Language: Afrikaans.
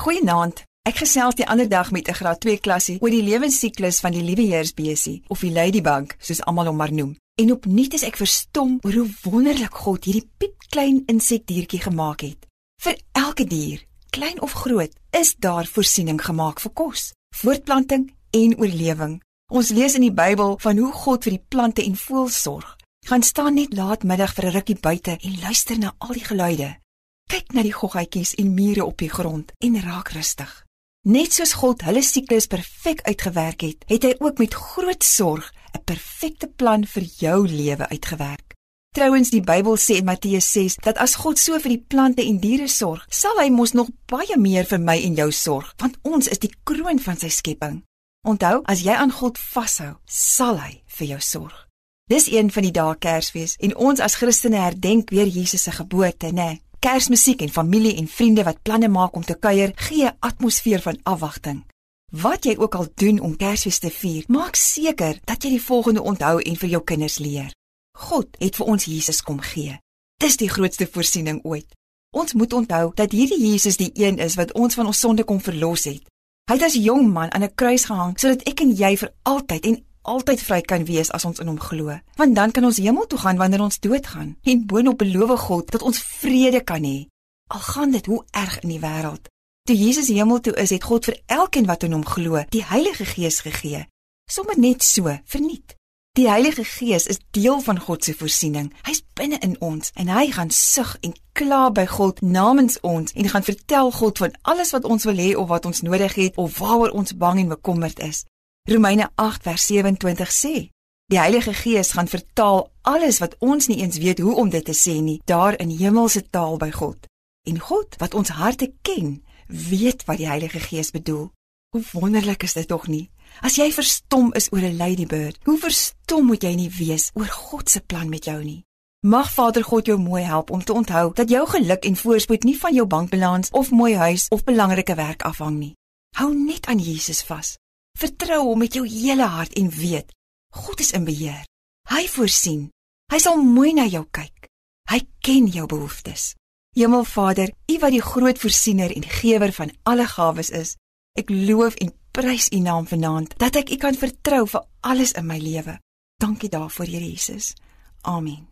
Goeienaand. Ek gesels die ander dag met 'n graad 2 klasie oor die lewensiklus van die lieweheersbesie of die ladybug, soos almal hom maar noem. En opnuut is ek verstom oor hoe wonderlik God hierdie piepklein insekdiertjie gemaak het. Vir elke dier, klein of groot, is daar voorsiening gemaak vir kos, voortplanting en oorlewing. Ons lees in die Bybel van hoe God vir die plante en voëls sorg. Gaan staan net laatmiddag vir 'n rukkie buite en luister na al die geluide. Kyk na die goggetjies en mure op die grond en raak rustig. Net soos God hulle siklus perfek uitgewerk het, het hy ook met groot sorg 'n perfekte plan vir jou lewe uitgewerk. Trouwens die Bybel sê in Matteus 6 dat as God so vir die plante en diere sorg, sal hy mos nog baie meer vir my en jou sorg, want ons is die kroon van sy skepping. Onthou, as jy aan God vashou, sal hy vir jou sorg. Dis een van die dae Kersfees en ons as Christene herdenk weer Jesus se geboorte, né? Nee. Kersmusiek en familie en vriende wat planne maak om te kuier, gee 'n atmosfeer van afwagting. Wat jy ook al doen om Kersfees te vier, maak seker dat jy die volgende onthou en vir jou kinders leer. God het vir ons Jesus kom gee. Dis die grootste voorsiening ooit. Ons moet onthou dat hierdie Jesus die een is wat ons van ons sonde kom verlos het. Hy het as jong man aan 'n kruis gehang sodat ek en jy vir altyd en altyd vry kan wees as ons in hom glo. Want dan kan ons hemel toe gaan wanneer ons doodgaan. En boonop beloof God dat ons vrede kan hê. Al gaan dit hoe erg in die wêreld. Toe Jesus hemel toe is, het God vir elkeen wat in hom glo, die Heilige Gees gegee. Sommige net so, verniet. Die Heilige Gees is deel van God se voorsiening. Hy's binne in ons en hy gaan sug en kla by God namens ons en gaan vertel God van alles wat ons wil hê of wat ons nodig het of waaroor ons bang en bekommerd is. Romeine 8 vers 27 sê: Die Heilige Gees gaan vertaal alles wat ons nie eens weet hoe om dit te sê nie, daar in hemelse taal by God. En God, wat ons harte ken, weet wat die Heilige Gees bedoel. Hoe wonderlik is dit tog nie? As jy verstom is oor 'n ladybird, hoe verstom moet jy nie wees oor God se plan met jou nie? Mag Vader God jou mooi help om te onthou dat jou geluk en voorspoed nie van jou bankbalans of mooi huis of belangrike werk afhang nie. Hou net aan Jesus vas. Vertrou hom met jou hele hart en weet, God is in beheer. Hy voorsien. Hy sal mooi na jou kyk. Hy ken jou behoeftes. Hemelvader, U wat die groot voorsiener en gewer van alle gawes is, ek loof en prys U naam vanaand dat ek U kan vertrou vir alles in my lewe. Dankie daarvoor, Here Jesus. Amen.